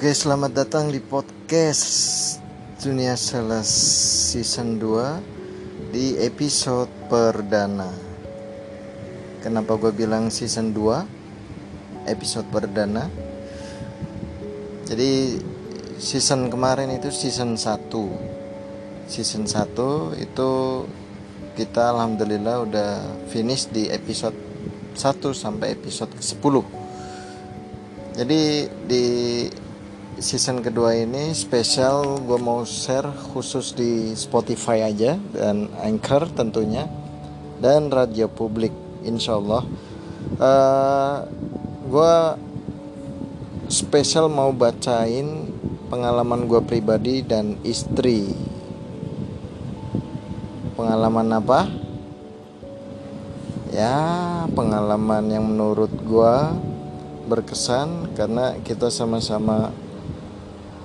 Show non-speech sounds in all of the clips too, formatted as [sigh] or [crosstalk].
Oke, selamat datang di podcast Dunia Sales Season 2 di episode perdana. Kenapa gue bilang Season 2? Episode perdana. Jadi season kemarin itu season 1. Season 1 itu kita alhamdulillah udah finish di episode 1 sampai episode ke-10. Jadi di season kedua ini spesial gue mau share khusus di Spotify aja dan Anchor tentunya dan radio publik insya Allah uh, gue spesial mau bacain pengalaman gue pribadi dan istri. Pengalaman apa? Ya pengalaman yang menurut gue berkesan karena kita sama-sama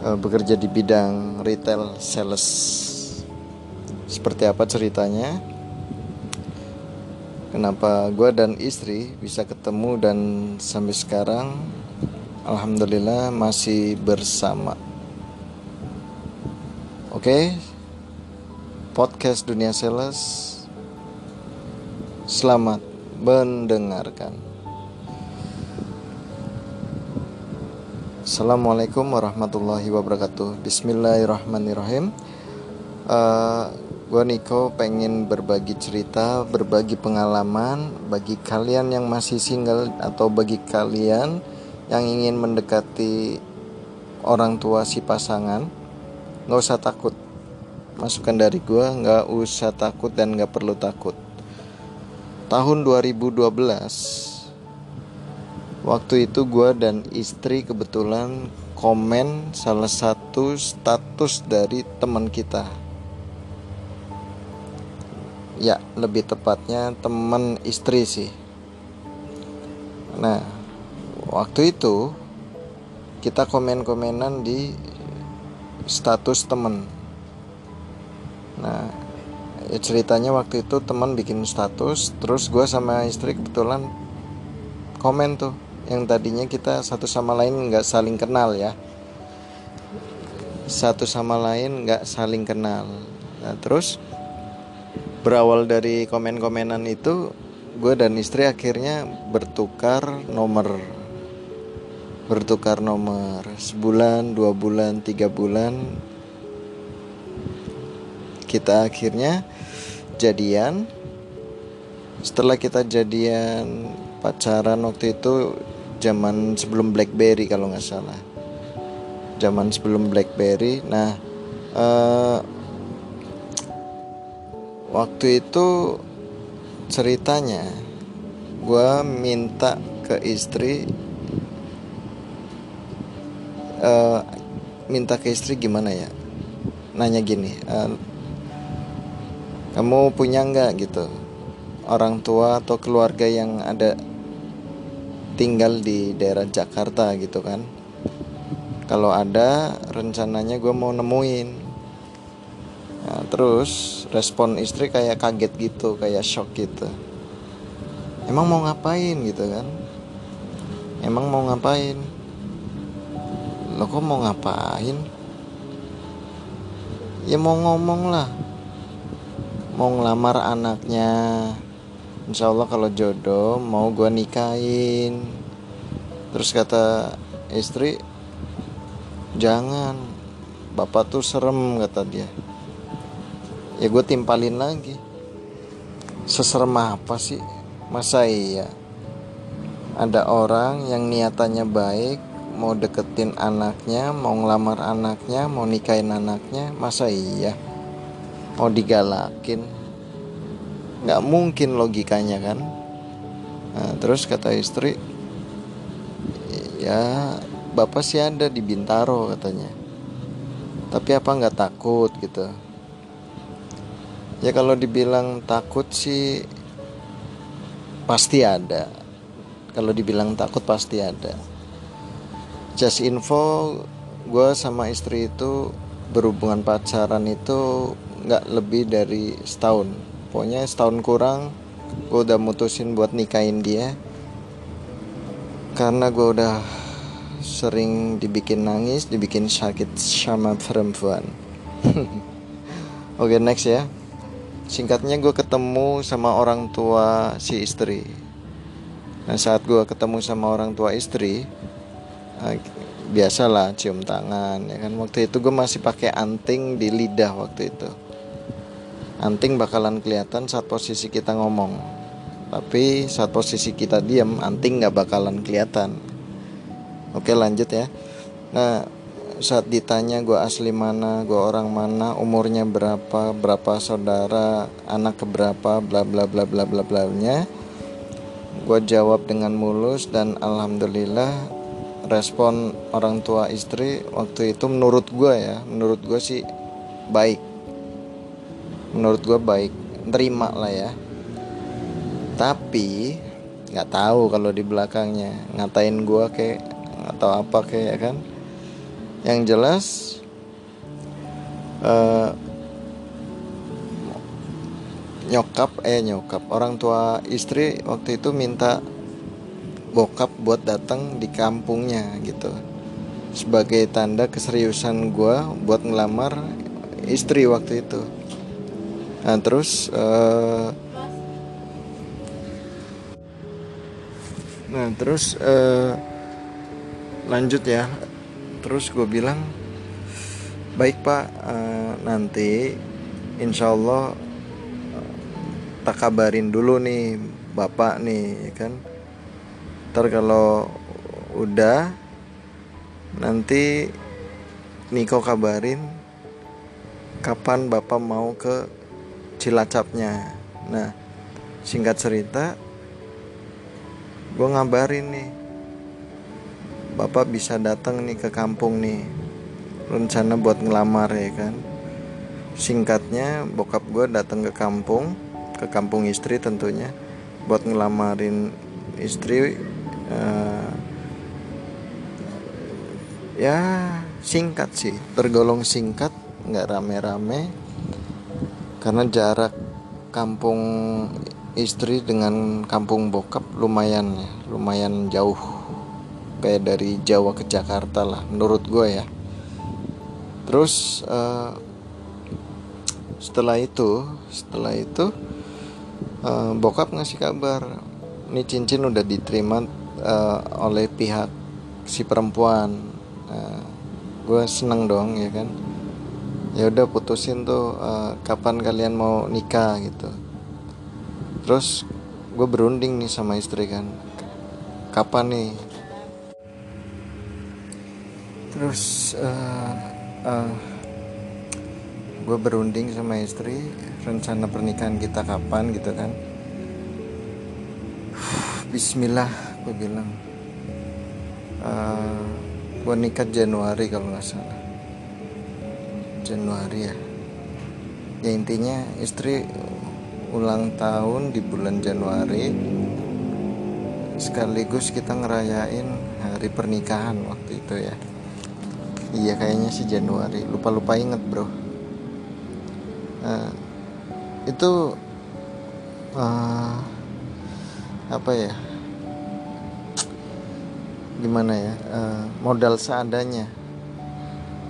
Eh, bekerja di bidang retail sales. Seperti apa ceritanya? Kenapa gue dan istri bisa ketemu dan sampai sekarang alhamdulillah masih bersama. Oke. Podcast Dunia Sales. Selamat mendengarkan. Assalamualaikum warahmatullahi wabarakatuh. Bismillahirrahmanirrahim. Uh, eh, Gue Niko pengen berbagi cerita Berbagi pengalaman Bagi kalian yang masih single Atau bagi kalian Yang ingin mendekati Orang tua si pasangan. Gak usah takut. Masukan dari gue Gak usah takut dan gak perlu takut. Tahun 2012 Waktu itu gue dan istri kebetulan komen salah satu status dari teman kita. Ya, lebih tepatnya teman istri sih. Nah, waktu itu kita komen-komenan di status temen. Nah, ya ceritanya waktu itu teman bikin status, terus gue sama istri kebetulan komen tuh yang tadinya kita satu sama lain nggak saling kenal ya. Satu sama lain nggak saling kenal. Nah terus berawal dari komen-komenan itu gue dan istri akhirnya bertukar nomor. Bertukar nomor. Sebulan dua bulan tiga bulan kita akhirnya jadian. Setelah kita jadian pacaran waktu itu zaman sebelum BlackBerry kalau nggak salah. Zaman sebelum BlackBerry. Nah uh, waktu itu ceritanya gue minta ke istri uh, minta ke istri gimana ya? Nanya gini uh, kamu punya nggak gitu? Orang tua atau keluarga yang ada tinggal di daerah Jakarta gitu kan. Kalau ada rencananya gue mau nemuin. Nah, terus respon istri kayak kaget gitu kayak shock gitu. Emang mau ngapain? gitu kan. Emang mau ngapain? Lo kok mau ngapain? Ya mau ngomong lah. Mau ngelamar anaknya Insya Allah kalau jodoh mau gue nikahin. Terus kata istri Jangan Bapak tuh serem kata dia. Ya gue timpalin lagi. Seserem apa sih? Masa iya? Ada orang yang niatannya baik Mau deketin anaknya Mau ngelamar anaknya Mau nikahin anaknya Masa iya? Mau digalakin nggak mungkin logikanya kan? Nah, terus kata istri ya bapak sih ada di Bintaro katanya. Tapi apa nggak takut? gitu. Ya kalau dibilang takut sih pasti ada. Kalau dibilang takut pasti ada. Just info gue sama istri itu berhubungan pacaran itu nggak lebih dari setahun pokoknya setahun kurang gue udah mutusin buat nikahin dia. Karena gue udah sering dibikin nangis dibikin sakit sama perempuan. [laughs] Oke okay, next ya. Singkatnya gue ketemu sama orang tua si istri. Nah saat gue ketemu sama orang tua istri uh, biasalah cium tangan ya kan? Waktu itu gue masih pakai anting di lidah waktu itu anting bakalan kelihatan saat posisi kita ngomong. Tapi saat posisi kita diam anting nggak bakalan kelihatan. Oke lanjut ya. Nah saat ditanya gue asli mana gue orang mana umurnya berapa berapa saudara anak keberapa bla bla bla bla bla bla nya gue jawab dengan mulus dan alhamdulillah respon orang tua istri waktu itu menurut gue ya menurut gue sih baik menurut gue baik. Terima lah ya. Tapi nggak tahu kalau di belakangnya. Ngatain gue kayak atau apa kayak ya kan? Yang jelas uh, nyokap eh nyokap. Orang tua istri waktu itu minta bokap buat datang di kampungnya gitu. Sebagai tanda keseriusan gue buat ngelamar istri waktu itu nah terus uh, nah terus uh, lanjut ya. Terus gue bilang baik pak uh, nanti insya Allah uh, tak kabarin dulu nih bapak nih ya kan? Ntar kalau udah nanti Niko kabarin kapan bapak mau ke Cilacapnya. Nah singkat cerita gue ngabarin nih bapak bisa datang nih ke kampung nih rencana buat ngelamar ya kan. Singkatnya bokap gue datang ke kampung ke kampung istri tentunya buat ngelamarin istri uh, ya singkat sih. Tergolong singkat nggak rame-rame karena jarak kampung istri dengan kampung bokap lumayan ya lumayan jauh. Kayak dari Jawa ke Jakarta lah menurut gue ya. Terus uh, setelah itu setelah itu uh, bokap ngasih kabar ini cincin udah diterima uh, oleh pihak si perempuan. Uh, gue seneng dong ya kan ya udah putusin tuh uh, kapan kalian mau nikah gitu. Terus gue berunding nih sama istri kan. Kapan nih? Terus uh, uh, gue berunding sama istri rencana pernikahan kita kapan gitu kan. [sighs] Bismillah gue bilang. Uh, eh, gue nikah Januari kalau nggak salah Januari ya. Ya intinya istri ulang tahun di bulan Januari sekaligus kita ngerayain hari pernikahan waktu itu ya. Iya kayaknya sih Januari. Lupa lupa inget bro. Uh, itu uh, apa ya? Gimana ya? Uh, modal seadanya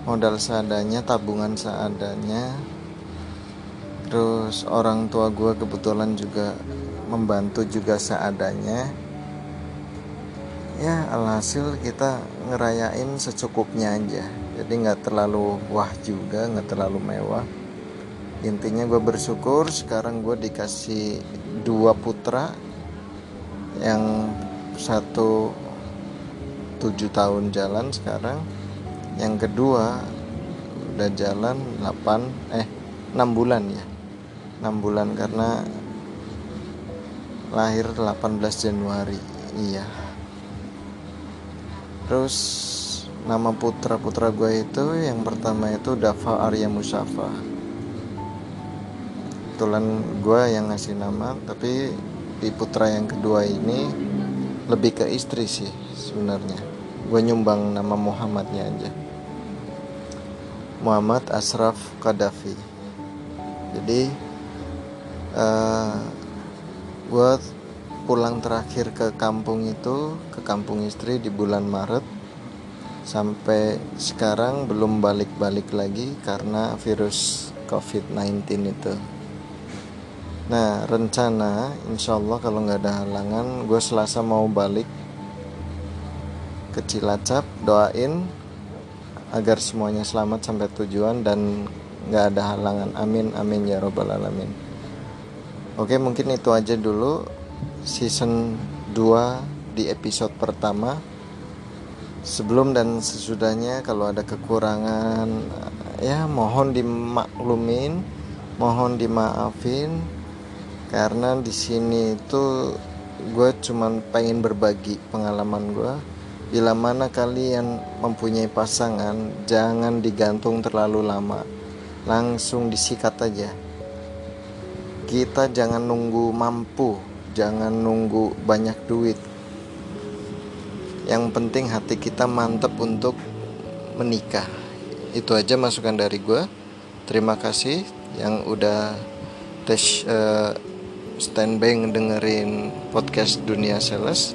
modal seadanya tabungan seadanya. Terus orang tua gue kebetulan juga membantu juga seadanya. Ya alhasil kita ngerayain secukupnya aja. Jadi nggak terlalu wah juga nggak terlalu mewah. Intinya gue bersyukur sekarang gue dikasih dua putra yang satu tujuh tahun jalan sekarang yang kedua udah jalan 8 eh 6 bulan ya. 6 bulan karena lahir 18 Januari iya. Terus nama putra putra gue itu yang pertama itu Dava Arya Musafa. Kebetulan gue yang ngasih nama tapi di putra yang kedua ini lebih ke istri sih sebenarnya. Gue nyumbang nama Muhammadnya aja Muhammad Asraf Kadafi jadi uh, eh, gue pulang terakhir ke kampung itu ke kampung istri di bulan Maret sampai sekarang belum balik-balik lagi karena virus COVID-19 itu. Nah, rencana insya Allah kalau nggak ada halangan, gue selasa mau balik ke Cilacap, doain agar semuanya selamat sampai tujuan dan nggak ada halangan. Amin, amin ya robbal alamin. Oke, mungkin itu aja dulu season 2 di episode pertama sebelum dan sesudahnya kalau ada kekurangan ya mohon dimaklumin mohon dimaafin karena di sini itu gue cuman pengen berbagi pengalaman gue bila mana kalian mempunyai pasangan jangan digantung terlalu lama. Langsung disikat aja. Kita jangan nunggu mampu jangan nunggu banyak duit. Yang penting hati kita mantep untuk menikah. Itu aja masukan dari gue terima kasih yang udah tes uh, standby dengerin podcast dunia sales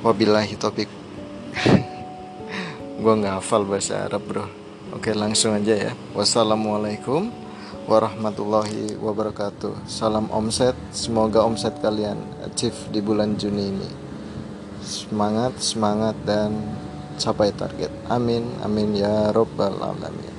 wabillahi topik [laughs] gue nggak hafal bahasa Arab bro. Oke langsung aja ya. Wassalamualaikum warahmatullahi wabarakatuh. Salam omset. Semoga omset kalian achieve di bulan Juni ini. Semangat semangat dan capai target. Amin amin ya robbal alamin